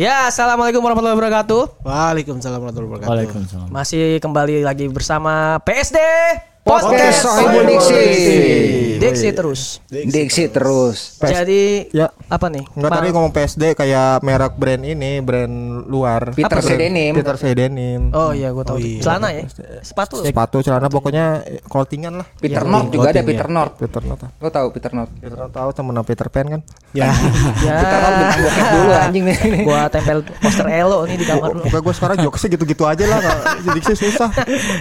Ya, assalamualaikum warahmatullahi wabarakatuh. Waalaikumsalam warahmatullahi wabarakatuh. Waalaikumsalam. Masih kembali lagi bersama PSD Podcast Sohibul Diksi. Diksi terus. Diksi terus. Jadi Ya. apa nih? Enggak tadi ngomong PSD kayak merek brand ini, brand luar. Peter Apa C. Denim. Peter C. Denim. Oh iya, gue tahu. Oh iya. Celana ya, sepatu. Sepatu celana pokoknya clothingan lah. Peter Iya, North juga ada Peter ya. North. Peter North. ah. Lo tahu Peter North? Peter North tahu temen Peter Pan kan? Ya. Peter North bintang bokep dulu anjing nih. Gua tempel poster Elo nih di kamar lu. Pokoknya gue sekarang jokesnya gitu-gitu aja lah sih susah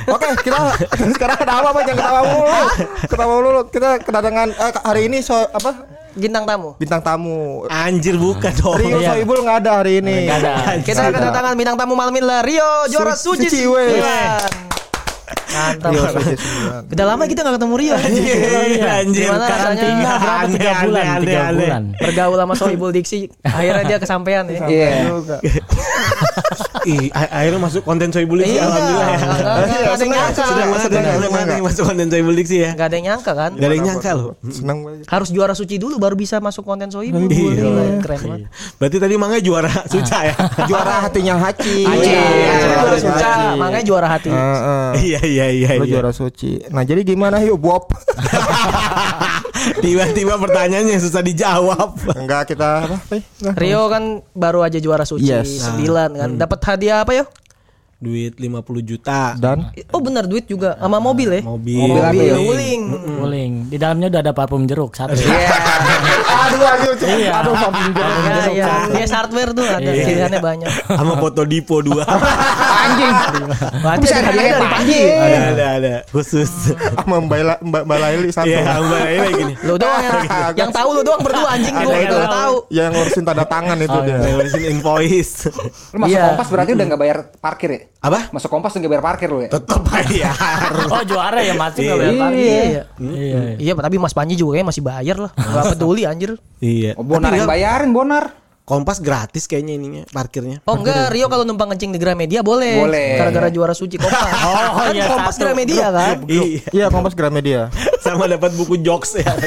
Oke kita sekarang kenapa apa jangan ketawa mulu Ketawa mulu Kita kedatangan eh, hari ini so, apa Bintang tamu. bintang tamu Anjir bukan dong. Rio iya. Soibul nggak ada hari ini Nggak ada. Kita kedatangan bintang tamu malam ini lah Rio juara Su- suci. suci. Mantap. Rio. Udah lama kita gak ketemu Rio. Iya, anjir. Gimana rasanya? Karantina berapa? Tiga bulan. aneh, Tiga aneh. bulan. Bergaul sama Sohibul Diksi. Akhirnya dia kesampaian ya. Iya. Ih, akhirnya masuk konten Soibul Diksi Iya, alhamdulillah ya. nggak- nggak- nggak ada yang nyangka. Sudah masuk konten Soibul Diksi ya. Gak ada yang nyangka kan? Gak ada yang nyangka loh. Senang banget Harus juara suci dulu baru bisa masuk konten Sohibul. Iya. Keren banget. Berarti tadi Mangga juara suca ya. Juara hatinya Haci Haji, Iya, Haji juara suca, makanya juara hati. Eh, eh. Iya iya iya iya. juara suci Nah jadi gimana yuk Bob Tiba-tiba pertanyaannya susah dijawab. Enggak kita apa? Nah. Rio kan baru aja juara suci Yes. 9 kan. Dapat hadiah apa ya? Duit 50 juta. Dan Oh benar duit juga sama mobil ya. Mobil. Mobil? Wuling. Wuling. Di dalamnya udah ada parfum jeruk satu. Iya. Aduh aduh Iya. Aduh parfum jeruk. Ya, ya. Yes hardware tuh ada Iya. pilihannya banyak. Sama foto Dipo 2. Anjing. Berarti Bisa ada hadiah dari Panji. Ada ada ada khusus. Sama Mbak Mbak Mbak Laili satu Iya, Mbak ini gini. Lu doang yang, yang tahu lu doang berdua anjing gua Ada yang gak tahu. Yang ngurusin tanda tangan itu Oh, dia iya. Nulisin invoice. Lu masuk Iya. kompas berarti udah nggak bayar parkir ya? Apa? Masuk kompas udah nggak bayar parkir lu ya? Tetap bayar. Oh juara ya masuk Iya. nggak bayar parkir. Iya. Iya. Iya, tapi Mas Panji juga kayaknya masih bayar lah. Gak peduli anjir. Iya. Oh, bonar yang enggak, bayarin bonar. Kompas gratis kayaknya ininya parkirnya. Oh enggak, Rio kalau numpang kencing di Gramedia boleh. Boleh. Gara-gara juara suci Kompas. Oh, kan iya, Kompas satu. Gramedia kan? Iya. Iya Kompas Gramedia Sama dapat buku jokes ya.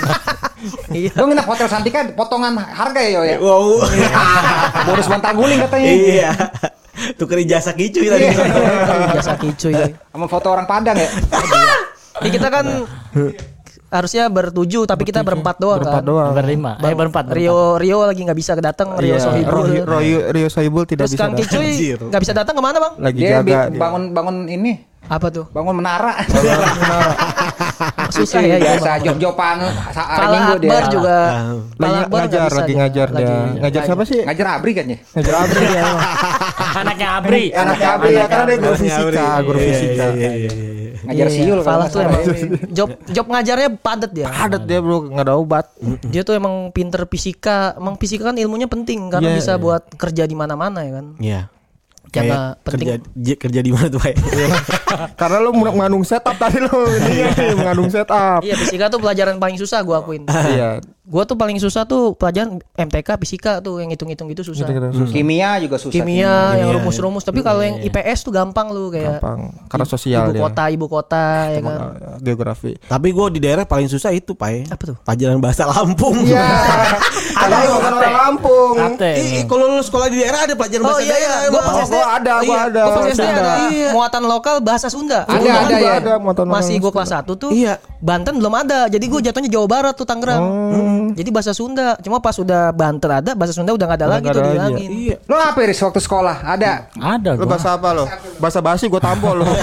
Iya. Lu nginep hotel Santika potongan harga ya yo ya? Wow. Bonus bantal guling katanya. iya. Tuker ijazah kicuy tadi. Jasa kicuy. Sama foto orang Padang ya? Ini kita kan harusnya bertujuh tapi kita berempat doang Berempat kan. doang Berlima. Eh berempat. berempat. Rio Rio lagi nggak bisa datang Rio Iya, Sohibul. Rio, Rio, Rio Sohibul tidak Terus bisa Kang datang. Kicuy nggak bisa datang ke mana bang? Lagi Dia jaga dia. bangun bangun ini, Apa tuh? bangun menara. Susah ya. itu, Biasa Bang. job-joban sa- hari Minggu dia. Akbar juga. Lagi Akbar nggak ngajar, lagi ngajar dia. Lagi- Ngajar siapa sih? Ngajar abri kan ya? Ngajar Abri dia. Anaknya Abri. Anaknya Abri ya, karena dia guru fisika, guru Iya, fisika. iya, iya, iya, iya. Ngajar Iya, siul kalau tuh emang job job ngajarnya padat dia. Padat dia bro, nggak ada obat. Dia tuh emang pinter fisika. Emang fisika kan ilmunya penting karena Iya, bisa iya. buat kerja di mana-mana ya kan. Iya. Karena Kayak penting. kerja kerja di mana tuh, Pak? Karena lu mengandung setup tadi lu, ini mengandung setup. Iya fisika tuh pelajaran paling susah gua akuin. Iya. Gua tuh paling susah tuh pelajaran MTK fisika tuh yang hitung-hitung gitu susah. Kimia juga susah. Kimia yang Kimia. rumus-rumus tapi kalau yang IPS tuh gampang lu kayak Gampang. Karena sosial ibu dia. kota ibu kota ya kan. Geografi. Tapi gue di daerah paling susah itu, Pak. Apa tuh? Pelajaran bahasa Lampung. Iya. Kan orang Lampung. Kalau lu sekolah di daerah ada pelajaran Oh bahasa iya iya, daerah. gua emang. pas SD gua ada, gua iya, ada. Gua pas SD Sunda. ada Iya. muatan lokal bahasa Sunda. Ada, Gua kan ada, ya. ada muatan lokal Masih gua Sunda. kelas 1 tuh. Iya. Banten belum ada. Jadi gua jatuhnya Jawa Barat tuh Tangerang. Jadi bahasa Sunda. Cuma pas udah Banten ada, bahasa Sunda udah gak ada Udah lagi tuh ya. dihilangin. Iya. Lo apa Riz waktu sekolah? Ada. Ada gua. bahasa apa lo? Bahasa basi gua tampol lo.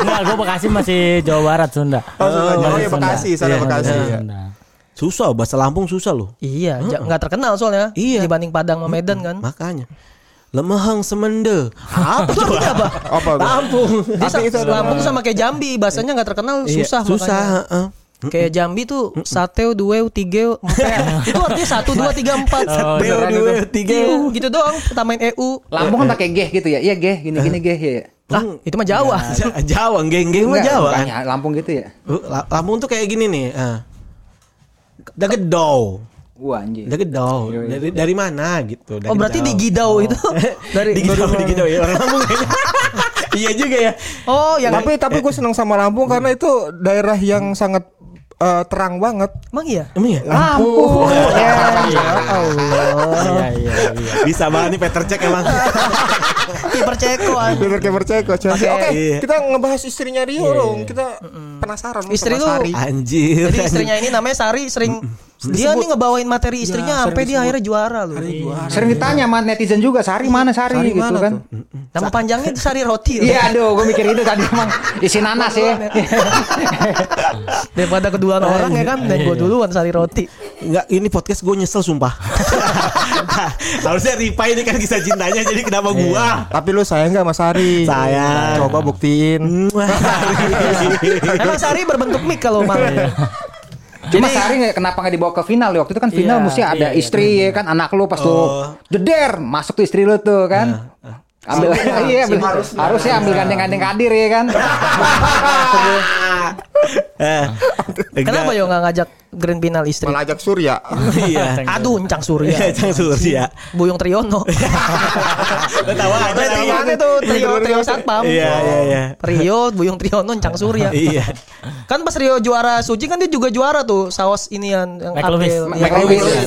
Enggak, gua Bekasi masih Jawa Barat Sunda. Oh, Sunda. Oh, iya, Bekasi, sana Iya, Bekasi, Sunda. iya. Sunda. Susah bahasa Lampung susah loh. Iya, nggak terkenal soalnya. Iya. Dibanding Padang sama Medan kan. Makanya. Lemahang semende. Apa coba? apa? Apa? Lampung. Dia sa- itu Lampung tuh sama kayak Jambi, bahasanya nggak terkenal Iya, susah susah. heeh. Kayak Jambi tuh sateu, dua, tiga, empat. itu artinya satu, dua, tiga, empat. Oh, Beo beneran dua itu. tiga. Iya, gitu doang. Tambahin EU. Lampung kan pakai geh gitu ya? Iya geh, gini-gini geh ya. Lah, itu mah Jawa. Ja- Jawa, geng-geng mah Jawa kan. bukannya Lampung gitu ya? Uh, La- Lampung tuh kayak gini nih. ah. Dagedow. Wah anjing. Dagedow. Dari dari mana gitu. Oh, berarti di Gidau itu dari di Gidau di Gidau ya orang Lampung kayaknya. iya juga ya. Oh, yang tapi tapi gue seneng sama Lampung karena itu daerah yang sangat eh, terang banget. Emang iya? Emang ya? Lampu. Ya Allah. Iya iya iya. Bisa banget nih Peter cek emang. Kiper Ceko anjing. Bener kayak Ceko. Oke, Iya. kita ngebahas istrinya Rio dong. Kita penasaran Istri sama lu- Sari. Anjir. Jadi istrinya ini namanya Sari sering dia nih ngebawain materi istrinya sampai dia akhirnya juara loh. Sering ditanya sama netizen juga, Sari mana Sari, Sari gitu mana kan. tuh? Nama panjangnya itu Sari Roti. Iya, aduh, gue mikir itu tadi emang isi nanas ya. Daripada keduluan orang ya kan dan gue duluan Sari Roti. Enggak, ini podcast gue nyesel sumpah. Harusnya Ripa ini kan kisah cintanya jadi kenapa gua? Tapi lu sayang gak sama Sari? Sayang. Coba buktiin. Emang Sari berbentuk mic kalau mau. Cuma Sari nggak- kenapa nggak dibawa ke final? Waktu itu kan final Iya, mesti ada istri ya kan anak lu pas Oh. tuh jeder masuk tuh istri lu tuh kan. Ambil iya ambil, harusnya ambil gandeng-gandeng kadir ya kan. Eh, Kenapa yo nggak ngajak grand final istri? Malah ajak Surya. Iya. Aduh, Encang Surya. Iya, Cang Surya. Buyung Triono. Lo tahu aja gimana tuh trio trio satpam? Iya, iya, iya. Rio, Buyung Triono, Encang Surya. Iya. Kan pas Rio juara Suci kan dia juga juara tuh saus inian yang. Mike Iya.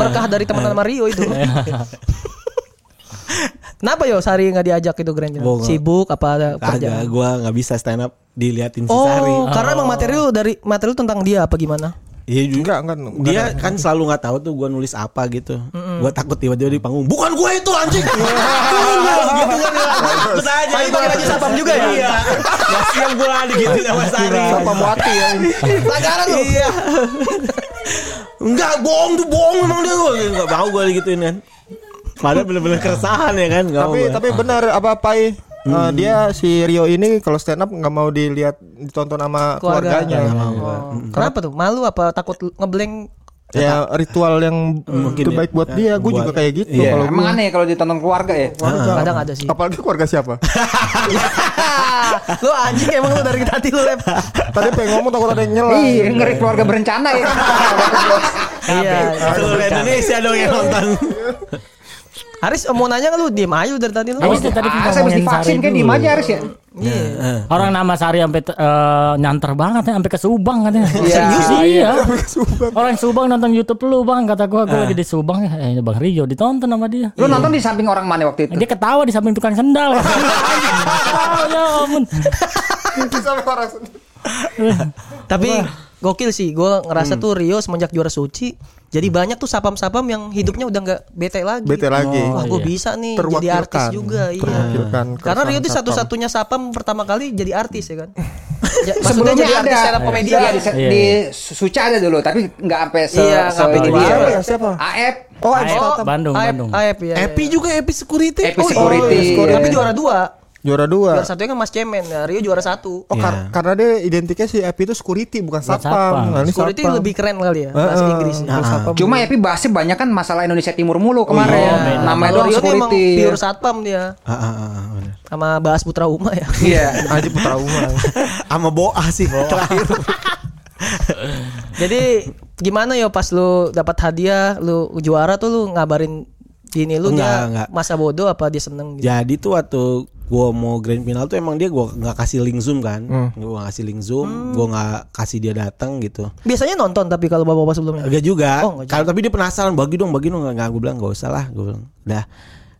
Berkah dari teman sama Rio itu. Kenapa yo Sari nggak diajak itu grand? Gua nggak- Sibuk apa ada Kagak, kerjaan? gua nggak bisa stand up diliatin si Oh, Sari. karena emang materi lu dari materi lu tentang dia apa gimana? Iya juga. Enggak, enggak. Dia kan selalu nggak tahu tuh gua nulis apa gitu. Gua takut tiba-tiba di panggung, bukan gue itu anjing. Gitu kan. Takut aja. Oh, itu pakai baju satpam juga ya? Iya. Gak siap gua gitu sama Sari. Apa muati ya ini? Pelanggaran lu. Iya. Enggak bohong tuh bohong memang dia gua enggak mau gua digituin kan. Padahal bener-bener keresahan ya kan enggak tapi tapi benar apa Pai Eh, dia si Rio ini kalau stand up nggak mau dilihat ditonton sama Keluarga. keluarganya. Oh. Kenapa tuh? Malu apa takut ngeblank? Ya ritual yang Mungkin itu ya. baik buat dia. Gue juga kayak gitu. Iya. Kalau Emang gua- aneh kalau ditonton keluarga ya. Kadang ada sih. apalagi keluarga siapa? lu anjing emang lu dari tadi lu lep. Tadi pengen ngomong takut ada yang nyela. Iya, ngeri keluarga berencana ya. Iya. seluruh Indonesia dong yang nonton. Haris mau nanya nggak lu diem lu dari tadi lu. Itu tadi Ah, saya ngomongin mesti divaksin Sari kayak diem aja harus ya. Iya. Orang nama Sari sampai eh, nyanter banget ya, sampai ke Subang katanya. Iya. Serius iya. Orang Subang nonton YouTube lu bang, kata gua gua lagi di Subang ya, eh, Bang Rio ditonton sama dia. Lu nonton di samping orang mana waktu itu? Dia ketawa di samping tukang sendal. Ya ampun. Orang sendiri. Tapi gokil sih, gue ngerasa tuh Rio semenjak juara suci, jadi banyak tuh sapam-sapam yang hidupnya udah nggak bete lagi. Bete lagi. Wah, gue iya. bisa nih jadi artis juga, iya. Karena Rio itu satpam. satu-satunya sapam pertama kali jadi artis ya kan. Ya, maksudnya Sebelumnya jadi ada up komedian. Iya, di, Iya, di iya. Suca ada dulu, tapi nggak sampai se, Iya, sampai di dia. Siapa ya? Siapa? AF, Oh, Aep, Aep. Bandung, Aep, Bandung. Aep, ya, Epi juga Epi Security. Epi Oh, Security. iya, Security. Tapi juara dua. Juara dua. Juara satunya kan Mas Cemen, ya, Rio juara satu. Oh, kar- karena dia identiknya si Epi itu security bukan satpam. satpam. Nah, ini Security satpam. lebih keren kali ya bahasa. Inggris. Kalau satpam Cuma Epi bahasnya banyak kan masalah Indonesia Timur mulu Oh, kemarin. iya. Namanya Kalau doang Rio ini emang security. pure satpam dia. Ah, ah, ah, bener. Sama bahas Putra Uma ya. Iya. Haji Putra Umar. Sama Boa sih terakhir. Jadi gimana yo pas lu dapat hadiah, lu juara tuh lu ngabarin gini lu Enggak, enggak. masa bodoh apa dia seneng gitu. Jadi tuh waktu gua mau grand final tuh emang dia gua nggak kasih link zoom kan, gua nggak kasih link zoom, gua nggak kasih dia datang gitu. Biasanya nonton tapi kalau bapak-bapak sebelumnya. Enggak juga. Oh, enggak juga. Kalau tapi dia penasaran, bagi dong, bagi dong. Enggak, gue bilang enggak usah lah, gue bilang. Udah.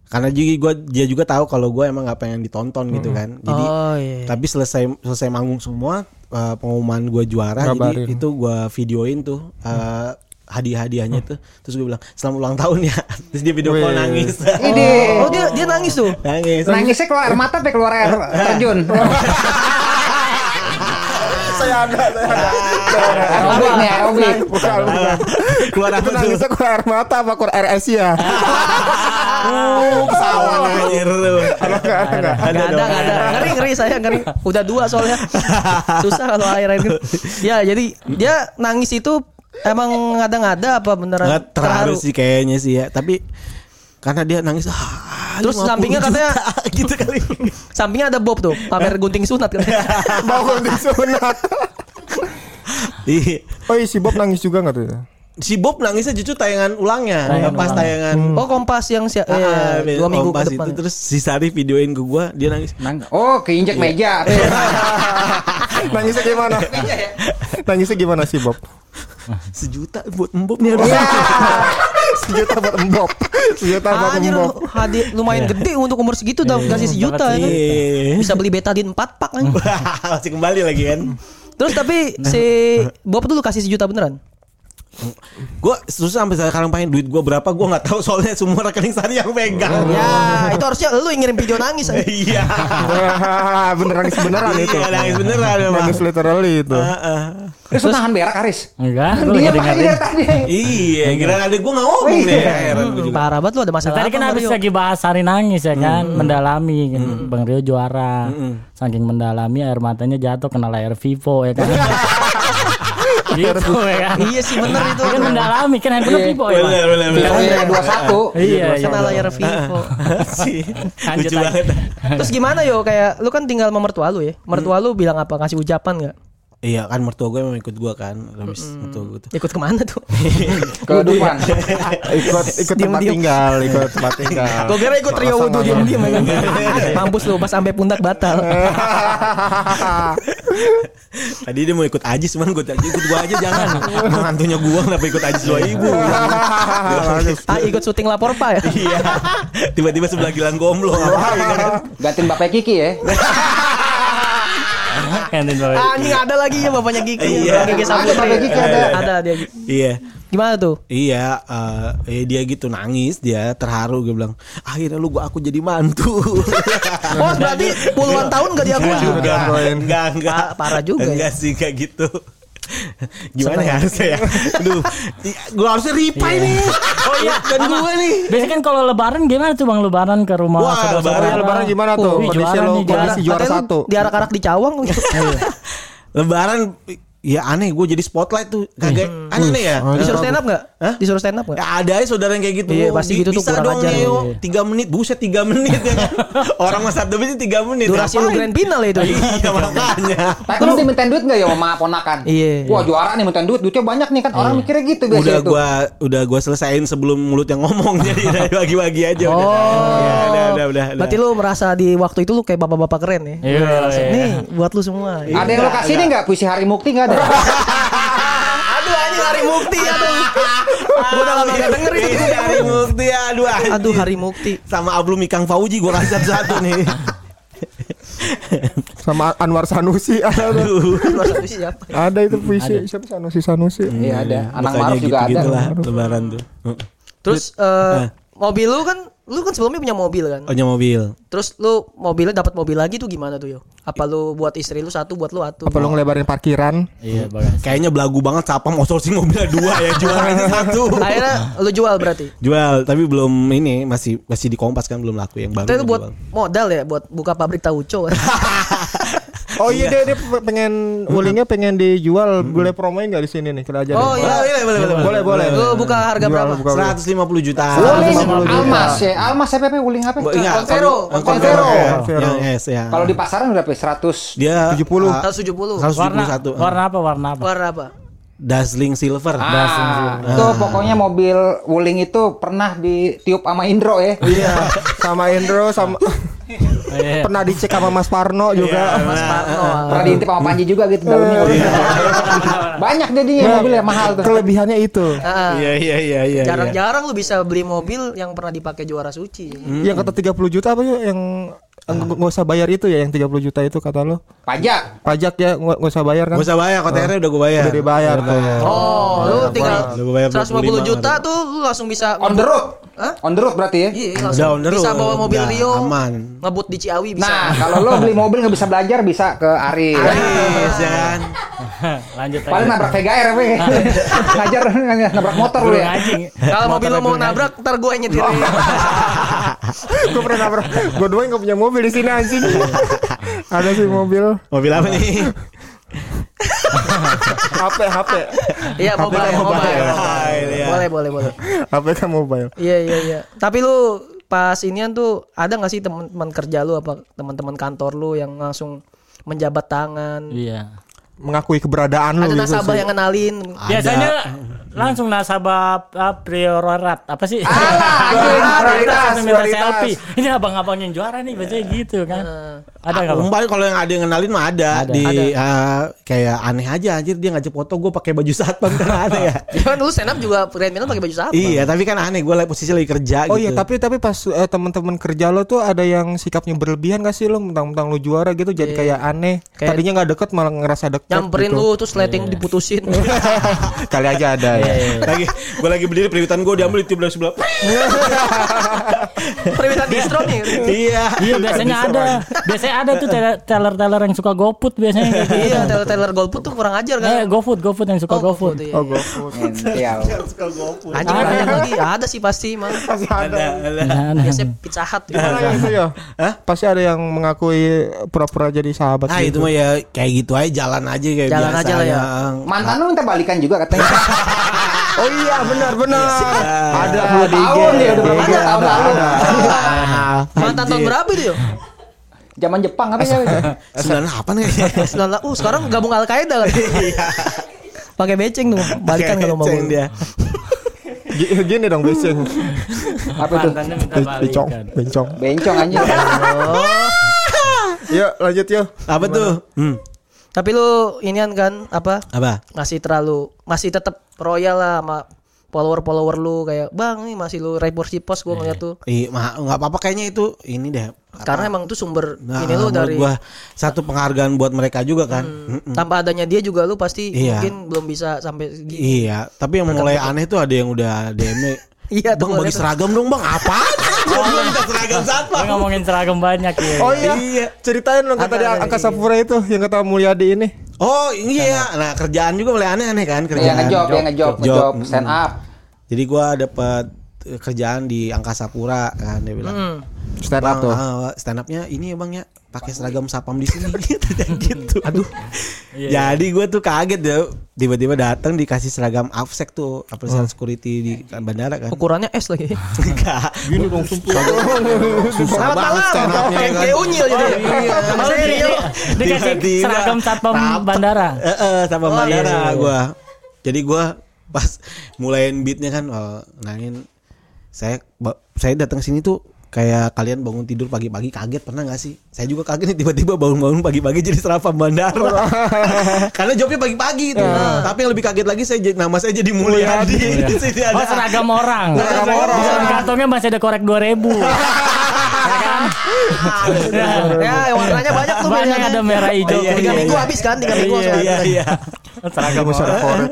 Karena juga gua dia juga tahu kalau gue emang nggak pengen ditonton gitu kan. Jadi Oh iya. tapi selesai selesai manggung semua eh, pengumuman gue juara Ngabarin. jadi itu gue videoin tuh eh, hadiah-hadiahnya tuh terus gue bilang selamat ulang tahun ya terus dia video call nangis Ini Oh dia dia nangis tuh. nangis nangisnya keluar air mata apa keluar air terjun? saya ada, saya ada. Aerobik nih, aerobik. Bukan, bukan. keluar tuh nangisnya keluar air mata apa keluar air Asia? Uh, pesawat anjir tuh Ada nggak? Ada ada. Ngeri, ngeri saya ngeri. Udah dua soalnya. Susah kalau air air. Ya, jadi dia nangis itu emang ngada-ngada apa beneran Nggak terharu sih kayaknya sih ya tapi karena dia nangis ah, Terus 50 sampingnya juta, katanya gitu kali Sampingnya ada Bob tuh, pamer gunting sunat kan. Mau gunting sunat. Oh iya si Bob nangis juga nggak tuh? si Bob nangisnya justru tayangan ulangnya Tayangan pas ulang. tayangan Oh, Kompas yang si Ah, eh, dua minggu Kompas ke depan. itu terus si Sari videoin ke gua dia nangis Nang- Oh, keinjek meja. Nangisnya gimana? Nangisnya gimana sih Bob? Sejuta buat mbok nih harus. Sejuta buat embop. Sejuta buat Anjir embop. hadiah lumayan gede untuk umur segitu udah kasih sejuta ya kan. Iya. Bisa beli betadine 4 pak anjing. Masih kembali lagi kan. Terus tapi si Bob tuh lu kasih sejuta beneran? Gue susah sampai sekarang pengen duit gue berapa gue nggak tahu soalnya semua rekening Sari yang pegang. Ya, itu harusnya lu yang ngirim video nangis anjing. Iya. Bener nangis beneran itu. Iya, nangis beneran memang. Nangis literally itu. Heeh. Terus lu nahan berak Aris. Enggak, Dia dengerin. dari tadi. Iya, kira ada gue nggak ngomong deh. Parah banget lu ada masalah Tadi kan habis lagi bahas hari nangis ya kan, mendalami kan. Bang Rio juara. Saking mendalami air matanya jatuh kena layar Vivo ya kan. gitu ya kan. Iya sih bener itu. Kan mendalami kan handphone Vivo ya. Bang? Bener, bener, bener. Iya, dua satu. Iya, iya. Kena layar Vivo. Sih. Lanjut banget. Terus gimana yo kayak lu kan tinggal sama mertua lu ya. Mertua lu bilang apa? Kasih ucapan nggak? Iya kan mertua gue memang ikut gue kan. Habis mertua gue tuh. Ikut ke mana tuh? Ke Dufan. Ikut ikut tempat Diem-diem. tinggal, ikut tempat tinggal. Gue kira ikut Rio Wudu diem-diem ya kan. Mampus lu pas sampai pundak batal. Tadi dia mau ikut Ajis cuman gue tadi ikut gue aja jangan. Mantunya gue kenapa ikut Ajis dua ibu. Ah ikut syuting lapor pak ya? Iya. Tiba-tiba sebelah Gilang Gomlo ngapain kan? Gantiin Bapak Kiki ya. Kantin bawah. Ah ini ada lagi ya bapaknya Gigi. Iya. Gigi Ada Saputri. Bapak Gigi, ada. Ada dia. Iya. Gimana tuh? Iya, eh, eh, dia gitu nangis, dia terharu gue bilang, akhirnya lu gua aku jadi mantu. Oh berarti puluhan tahun gak diakui? enggak, enggak, enggak. Ah, parah juga ya. Enggak sih kayak gitu. Gimana ya harusnya ya? Aduh, gue harusnya reply nih. Oh iya, kan gue nih. Biasanya kan kalau lebaran gimana tuh Bang lebaran ke rumah Wah, lebaran- Lebaran gimana tuh? Wih, Kondisi juara lo nih, kondisi juara lu satu. Diarak-arak di cawang. Lebaran ya aneh gue jadi spotlight tuh kagak aneh ya Disuruh stand up gak? Hah? Disuruh stand up gak? Ya, ada aja saudara yang kayak gitu. Iya, pasti gitu tuh, Bisa kurang dong ajar. Iya. Tiga menit, buset tiga menit ya kan. Orang mas Sabtu ini tiga menit. Durasi lu grand final itu. Iya makanya. Tapi lu dimintain duit gak ya sama ponakan? Iya. Wah juara nih mintain duit, duitnya banyak nih kan orang mikirnya gitu Udah biasanya tuh. gua udah gua selesaiin sebelum mulut yang ngomong jadi udah bagi-bagi aja udah. Oh, Ya, udah, udah, udah, udah. Berarti lu merasa di waktu itu lu kayak bapak-bapak keren ya? Iya, iya. Nih buat lu semua. Ada yang lo kasih nih nggak puisi Hari Mukti nggak ada? Mukti aduh. Gua udah lama gak denger itu. Ini hari mukti aduh. Aduh hari mukti. sama Ablum Ikang Fauji gua kasih satu-satu nih. Sama Anwar Sanusi ada. Aduh. Luar satu siapa? Ada itu puisi siapa Sanusi Sanusi. Iya ada. Anak Maruf juga ada. lebaran tuh. Terus eh, mobil lu kan lu kan sebelumnya punya mobil kan? Oh, mobil. Terus lu mobilnya dapat mobil lagi tuh gimana tuh yo? Apa lu buat istri lu satu buat lu satu? Apa lo ngelebarin parkiran? Iya, bagus. Kayaknya belagu banget Sapam outsourcing mobilnya dua ya jual aja satu. Akhirnya lu jual berarti. Jual tapi belum ini masih masih di Kompas kan belum laku yang baru. Itu buat jual. modal ya buat buka pabrik tauco? Oh iya dia, dia pengen ulingnya pengen dijual boleh promoin nggak di sini nih kita aja. Oh iya. boleh, boleh, boleh, boleh boleh. Lu buka harga Jual, berapa? buka berapa? 150 juta. Wuling 150 juta. Almas ya. Almas siapa ya Wuling apa? Convero. Convero. Yang S ya. Kalau di pasaran berapa? ya? 100 dia 70. ah, 170. 171. Warna warna apa? Warna apa? Warna apa? Dazzling silver. Ah, itu pokoknya mobil Wuling itu pernah ditiup sama Indro ya. Iya, sama Indro sama Iya. pernah dicek sama Mas Parno juga. Mas Parno. Pernah diintip sama Panji juga gitu dalamnya. Banyak jadinya mobilnya mahal tuh. Kelebihannya itu. Iya iya iya iya. Jarang-jarang lu bisa beli mobil yang pernah dipakai juara suci. Yang kata 30 juta apa yuk yang nggak nggak usah bayar itu ya yang 30 juta itu kata lo Pajak. pajak ya nggak nggak usah bayar kan Gak usah bayar, KTR udah gue bayar. udah dibayar tuh Oh, lu tinggal Udah gua bayar 150 25 juta tuh lu langsung bisa On the road. Hah? On the road berarti ya. Iya, on the bisa bawa mobil Rio. aman. Ngebut di Ciawi bisa. Nah, kalau lo beli mobil nggak bisa belajar bisa ke Ari. Yes, ya kan. Lanjut Paling nabrak Vega Air apa ya? Ngajar nabrak motor lu ya. anjing. Kalau mobil Motornya mau nabrak, ntar gue yang nyetir. gue pernah nabrak gue doang nggak punya mobil di sini anjing ada sih mobil Mobil apa nih? HP HP Iya, mobile, kan mobile. mobile. Mobile, ya. Boleh, boleh, boleh. HP kan mobile Iya, iya, iya. Tapi lu pas inian tuh ada nggak sih teman-teman kerja lu apa teman-teman kantor lu yang langsung menjabat tangan? Iya. mengakui keberadaan lu Ada gitu nasabah yang kenalin. Biasanya langsung nasabah uh, priorat apa sih? Alah, prioritas, Langsung minta selfie. Ini abang-abang yang juara nih biasanya gitu kan. Ada nggak? Umpamanya kalau yang ada yang kenalin mah ada, Ada. di ah, kayak aneh aja anjir dia ngajak foto gue pakai baju satpam kan aneh ya. Dulu stand up juga Grand Milan pakai baju siapa? iya, tapi kan aneh gue posisi lagi kerja Oh gitu. iya, tapi tapi pas eh, teman-teman kerja lo tuh ada yang sikapnya berlebihan gak sih lo mentang-mentang lo juara gitu jadi kayak aneh. Kayak- Tadinya nggak deket malah ngerasa deket. Nyamperin gitu. lu terus letting diputusin. Kali aja ada ya. lagi gue lagi berdiri periwitan gue diambil di sebelah. Permintaan distro nih. iya. Iya biasanya ada. Biasanya ada tuh teller- teller-teller yang suka GoFood biasanya gitu. Iya, Taylor Golput tuh kurang ajar Eh, kan. GoFood, GoFood yang suka GoFood. iya. Oh, GoFood. Ential. Anjing banyak lagi. Ada sih pasti mah. Pasti ada. Biasanya pizza hut. Gimana yang itu ya? Pasti ada yang mengakui pura-pura jadi sahabat Ah itu gitu. mah ya kayak gitu aja jalan aja kayak Jalan biasa aja lah ya. yang- Mantan lu minta balikan juga katanya. Oh iya benar benar. Ada Dua di tahun ya, udah berapa IG, tahun lalu. Mantan tahun berapa itu yo? Zaman Jepang katanya. Sembilan apa nih? Sembilan Uh, sekarang gabung Al Qaeda lagi. Pakai beceng tuh, balikan kalau mau. Dia. Gi- Gini dong beceng. Apa tuh? Mantannya minta Bencong, bencong. Bencong anjing. Yuk lanjut yuk. Apa tuh? Hmm. Tapi lu inian kan apa? Apa? Masih terlalu masih tetap royal lah sama follower-follower lu kayak, "Bang, ini masih lu report post gua ngeliat tuh." Iya, mah nggak apa-apa kayaknya itu ini deh. Karena emang itu sumber Nah, ini lu dari gua satu penghargaan buat mereka juga kan. Mm-mm. tanpa adanya dia juga lu pasti Iya. mungkin belum bisa sampai segitu. Iya, tapi yang mulai aneh tuh ada yang udah DM Iya, Bang bagi seragam dong bang Apa? Belum minta seragam satpam ngomongin seragam banyak ya. Oh iya. Ceritain dong kata Ada, di ada, angka iya. Sapura itu yang kata Mulyadi ini. Oh iya Nah kerjaan juga mulai aneh-aneh kan Yang kerjaan ngejob, yang ngejob, Job. ngejob Mm-mm. stand up. Jadi gua dapat eh, kerjaan di Angkasa Pura kan dia bilang Hmm. Stand up tuh. ah, stand upnya ini ya bang ya pakai seragam sapam di sini gitu. Aduh. Jadi gue tuh kaget ya tiba-tiba datang dikasih seragam AFSEC tuh official security di bandara kan. Ukurannya S lagi. Enggak. Gini dong sumpah. Susah Selamat banget stand upnya Kayak kan. kayak unyil jadi. Iya. Oh, dikasih Tiba-tiba seragam satpam bandara. Eh, eh, sama Oh, bandara iya, iya. gua. Jadi gua pas mulain beatnya kan oh, nain saya saya datang sini tuh kayak kalian bangun tidur pagi-pagi kaget pernah nggak sih? Saya juga kaget nih tiba-tiba bangun-bangun pagi-pagi jadi serapam bandara. Karena jobnya pagi-pagi itu. Tapi yang lebih kaget lagi saya jadi- nama saya jadi Mulyadi. Di sini ada- Oh seragam orang. Seragam orang. Di kantongnya masih ada korek 2000. ya? Ya, warnanya banyak tuh Banyak pilihannya. ada merah hijau. Iya, Tiga iya, minggu iya. habis kan, tiga minggu Iya langsung iya iya. seragam ada orang.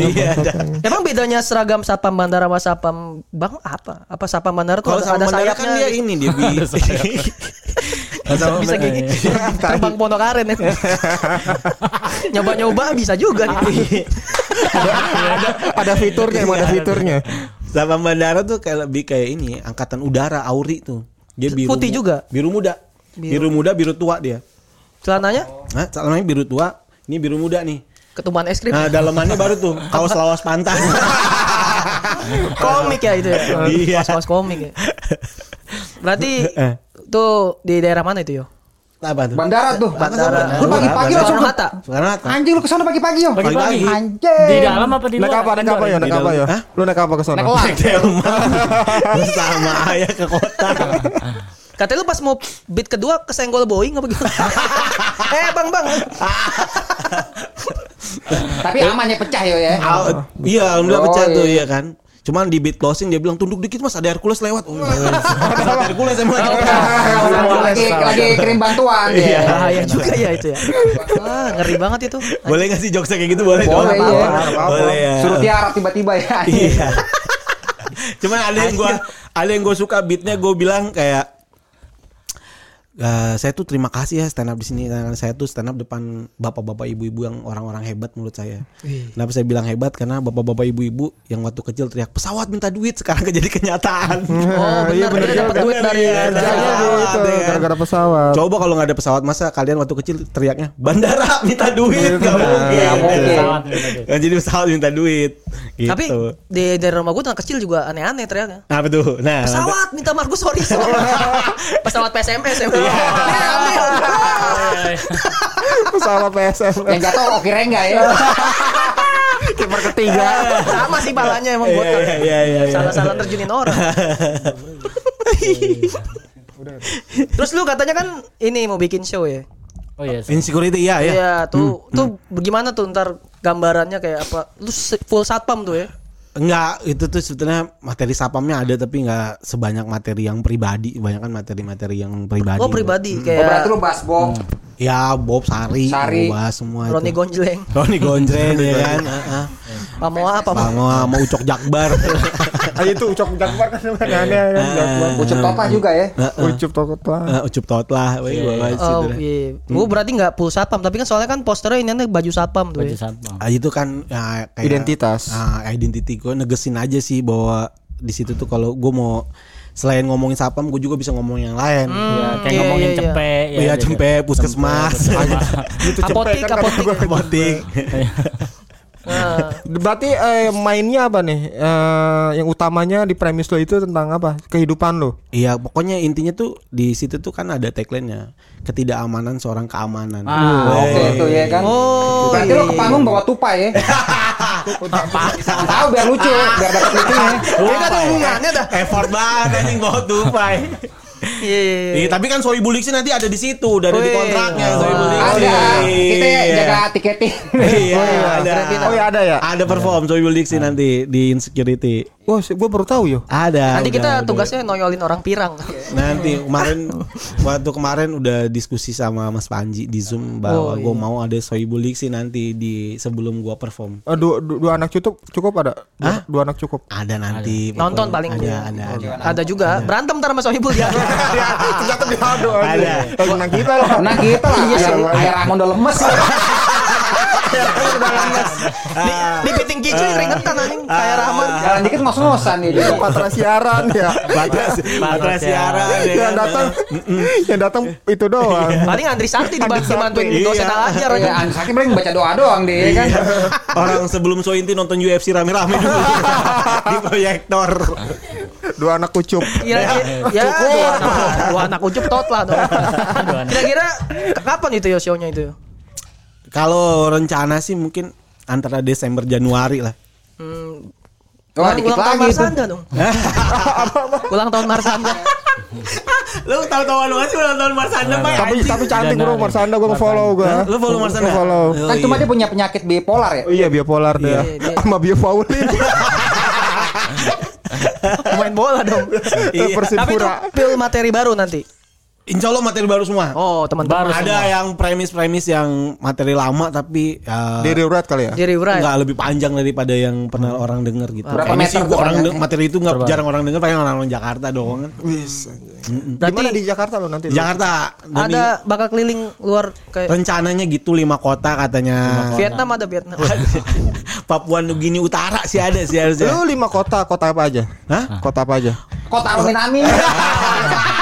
Iya, ada. Emang bedanya seragam satpam bandara sama satpam bang apa? Apa satpam bandara tuh ada, bandara kan sayapnya? dia ini dia bi- bisa, bisa gigi terbang ponokaren ya. Nyoba-nyoba bisa juga nih. Ada fiturnya, ada fiturnya. Sama bandara tuh kayak lebih kayak ini, angkatan udara Auri tuh. Dia biru Putih juga? Biru muda. Biru, muda, biru tua dia. Celananya Nah, celananya biru tua, ini biru muda nih. ketumbuhan es krim. Nah, dalamannya baru tuh kaos lawas pantai. komik ya itu ya. Iya. Kaos komik ya. Berarti Eh. tuh di daerah mana itu yo? Apa tuh? Bandara tuh. Bandara. Lu pagi-pagi langsung ke Hatta. Soekarno Hatta. Anjing lu ke sana pagi-pagi yo. Pagi-pagi. Anjing. Di dalam apa di luar? Naik apa? Naik apa ya? Naik apa ya? Hah? Lu naik apa ke sana? Naik. Delman sama ayah ke kota. Katanya lu pas mau beat kedua kesenggol Boeing apa gitu? eh bang bang. Tapi amannya pecah yo ya. Iya, alhamdulillah Oh, pecah tuh iya. ya kan. Cuman di beat closing dia bilang tunduk dikit mas ada Hercules lewat. Oh, ada Hercules emang lagi. lagi lagi kirim bantuan Iya. ya. Bahaya juga ya itu ya. Wah ngeri banget itu. Boleh gak sih jokesnya kayak gitu? Boleh, dong? Boleh, iya. Boleh ya. Suruh tiarap tiba-tiba ya. Iya. Cuman ada yang gua ada yang gue suka beatnya gue bilang kayak eh, saya tuh terima kasih ya stand up di sini karena saya tuh stand up depan bapak-bapak ibu-ibu yang orang-orang hebat menurut saya. Kenapa saya bilang hebat karena bapak-bapak ibu-ibu yang waktu kecil teriak pesawat minta duit sekarang jadi kenyataan. Oh iya, benar dia dapat duit dari Iya, gara-gara pesawat. Coba kalau nggak ada pesawat masa kalian waktu kecil teriaknya bandara minta duit nggak mungkin. Nggak mungkin. Jadi pesawat minta duit. Gitu. Tapi di dari rumah gue anak kecil juga aneh-aneh teriaknya. apa tuh? Nah, Pesawat minta Markus sorry. sorry. Pesawat PSMS ya. Iya. Pesawat PSM. Yang jatuh oke rengga ya. Kiper ketiga. Sama sih palanya emang botak. Iya, iya, iya, iya. Salah-salah terjunin orang. Terus lu katanya kan ini mau bikin show ya? Oh iya. Insecurity iya ya. Iya, tuh tuh bagaimana tuh ntar gambarannya kayak apa? Lu full satpam tuh ya? Enggak, itu tuh sebetulnya materi sapamnya ada tapi enggak sebanyak materi yang pribadi, banyak kan materi-materi yang pribadi. Oh pribadi Oh, kayak berarti lu bahas Bob. Ya, Bob Sari, Sari. Boba semua Roni itu. Gonjleng, Roni Gonjreng ya kan. Heeh. Pamoa apa? Sama sama Ucok Jakbar. Ah itu Ucok Jakbar kan aneh kan Jakbar. Ucup Topah juga ya. Ucup. Eh, Ucup Totlah, situ Oh iya, gua berarti nggak full satpam, tapi kan soalnya kan posternya ini baju satpam tuh Baju ya. satpam. Ah, itu kan ya, kayak Identitas. Ah, identity gue negesin aja sih bahwa di situ tuh kalau gue mau selain ngomongin sapam, gue juga bisa ngomongin yang lain. Ya, kayak iya, ngomongin iya, iya. cepe Iya, jadi- cempe, puskesmas. Gitu cepet Apotik, kan apotik. Apotik. Berarti eh, mainnya apa nih? Eh, yang utamanya di premis lo itu tentang apa? Kehidupan lo. Iya, pokoknya intinya tuh di situ tuh kan ada tagline-nya. Ketidakamanan seorang keamanan. Ah, Oke itu ya kan. Oh, Berarti iya. ke panggung bawa tupai ya. Tahu biar lucu, biar dapat lucunya. Ini kan ada hubungannya dah. Effort banget anjing bawa tupai. Iya, iya, iya. Iya, tapi kan Soy Buliksi nanti ada di situ, udah ada di kontraknya Soy Wah. Buliksi. Ada. Kita Iya. jaga tiketing. Iya, Oh, iya. ada. Oh ya ada ya. Ada perform Soy Buliksi nanti di Insecurity. Wah, gue baru tahu yo. Ada. Nanti udah, kita udah. tugasnya noyolin orang pirang. Nanti kemarin waktu kemarin udah diskusi sama Mas Panji di Zoom bahwa Oh, gue iya. mau ada Sohibul Diksi nanti di sebelum gua perform. Eh, dua, dua, dua anak cukup cukup ada. Dua, Hah? dua anak cukup. Ada nanti. Nonton pokoknya. paling ada, dia. ada, ada. Ada juga. Berantem ntar sama Sohibul dia. Ternyata diadu Ada. Menang kita loh. Nah kita lah, air, air udah lemes. di, di piting kicau keringetan anjing kayak Rahman. Jalan dikit ngos-ngosan nih dia. Patra siaran ya. Batas batas siaran ya yang kan? datang yang datang itu doang. Paling Andri Sakti dibantu dibantuin Iya. dosen ajar Ya, aja. Andi Sakti paling baca doa doang dia kan. Orang sebelum Sointi nonton UFC rame-rame dulu di proyektor. Dua anak kucup. Kira-kira ya dua anak, dua anak ucup tot lah dong. Kira-kira kapan itu ya show-nya itu? Kalau rencana sih mungkin antara Desember Januari lah. Hmm, Wah, ulang, tahun. Marsanda dong. ulang tahun Marsanda. Lu tahu-tahuan banget sih ulang tahun Marsanda Pak. Tapi tapi cantik bro. Marsanda gue follow gue. Lu follow Marsanda? Gue follow. Oh, Kan cuma iya. dia punya penyakit bipolar ya. Oh iya biopolar dia. Iya, dia. Sama Paulin. Main bola dong. Iya. Tapi itu Persipura. pil materi baru nanti. Insya Allah materi baru semua. Oh, teman-teman. Ada yang premis-premis yang materi lama tapi ya, Diri urat kali ya. Jadi Ura. nggak lebih panjang daripada yang pernah orang denger gitu. Berapa Kayaknya meter sih gua orang de- materi itu nggak jarang orang denger, paling orang-orang Jakarta doang kan. Wis. Berarti Di mana di Jakarta lo nanti? Di Jakarta. Ada bakal keliling luar kayak rencananya gitu lima kota katanya. Vietnam ada Vietnam. Papua Nugini Utara sih ada sih harusnya. Lu lima kota, kota apa aja? Hah? Kota apa aja? Kota Amin Amin.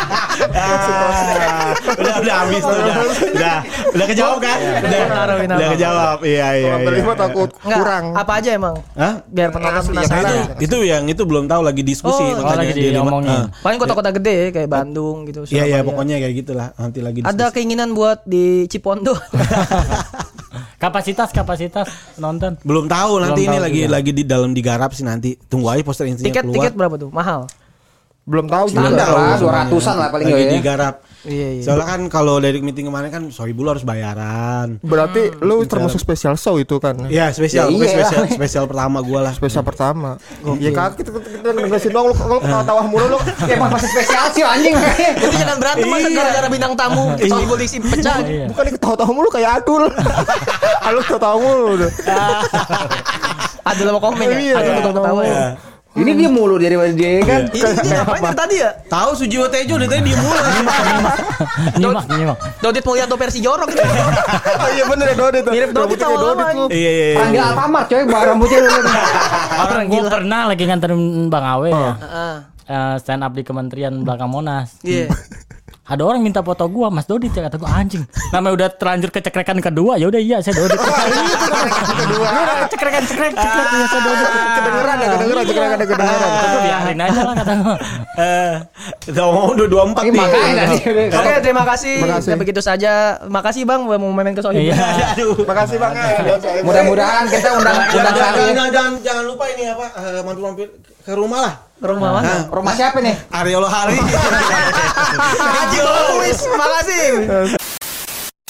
Ah, udah udah habis tuh udah. Udah udah kejawab kan? Udah. Taruhin apa? Udah kejawab. Iya iya. Iya. takut kurang. apa aja emang? Hah? Biar penonton penasaran. Itu, itu yang itu belum tahu lagi diskusi Oh, makanya lagi di diomongin. Ah. Paling kota-kota gede ya, kayak Bandung gitu. Iya iya pokoknya kayak gitulah nanti lagi diskusi. Ada keinginan buat di Cipondo. Kapasitas kapasitas penonton. Belum tahu nanti Belum ini tahu lagi juga. lagi di dalam digarap sih nanti. Tunggu aja poster intinya tiket keluar. tiket berapa tuh? Mahal. Belum tahu juga. Standar lah, dua ratusan lah paling lagi ya. digarap. Iya iya. Soalnya kan kalau dari meeting kemarin kan Sohibul harus bayaran. Berarti lu termasuk spesial show itu kan? Iya spesial, Ya, iya. spesial, spesial pertama gua lah. Spesial pertama. Ya kan kita kita kita ngasihin dong lu lu ketawa mulu lu. Ya emang masih spesial sih anjing. Jadi jangan berantem masa Iya. gara-gara bintang tamu. Soal polisi pecah. Iya. Bukan ketawa-tawa mulu kayak Adul. Adul ketawa mulu. Ada lama komen ya. Iya. Ada tukang ketawa ya. Ini dia mulu dari dia kan. Ini dia ngapain yang tadi ya? Tahu Sujiwo Tejo dari tadi diem mulu. Nyimak nyimak. Dodit Mulyanto versi jorok gitu. Oh iya bener ya Dodit. Mirip Dodit sama Dodit. Iya iya. iya. Panggil Alfamart coy, bawa rambutnya dulu. Orang gue pernah lagi nganterin Bang Awe ya. Heeh. eh, stand up di Kementerian belakang Monas. Iya. Ada orang minta foto gua Mas Dodit ya kata gua anjing namanya udah terlanjur kecekrekan kedua ya udah iya saya Dodit kedua cekrekan cekrek cekrek ya saya Dodit Kedengeran ya, kedengeran, kedengeran, kedengeran. Gua biarin aja lah kata gua Eh, udah dua empat nih. makanya Oke, terima kasih. Terima kasih. Ya, begitu saja. Makasih Bang udah mau main ke Sohib. Iya. Makasih Bang. ya. Mudah-mudahan kita undang undang jangan, kali. jangan, lupa ini apa eh, mampir-mampir ke rumah lah. Rumah mana? Rumah siapa nih? Ariolo Hari. Ajo, wis, makasih.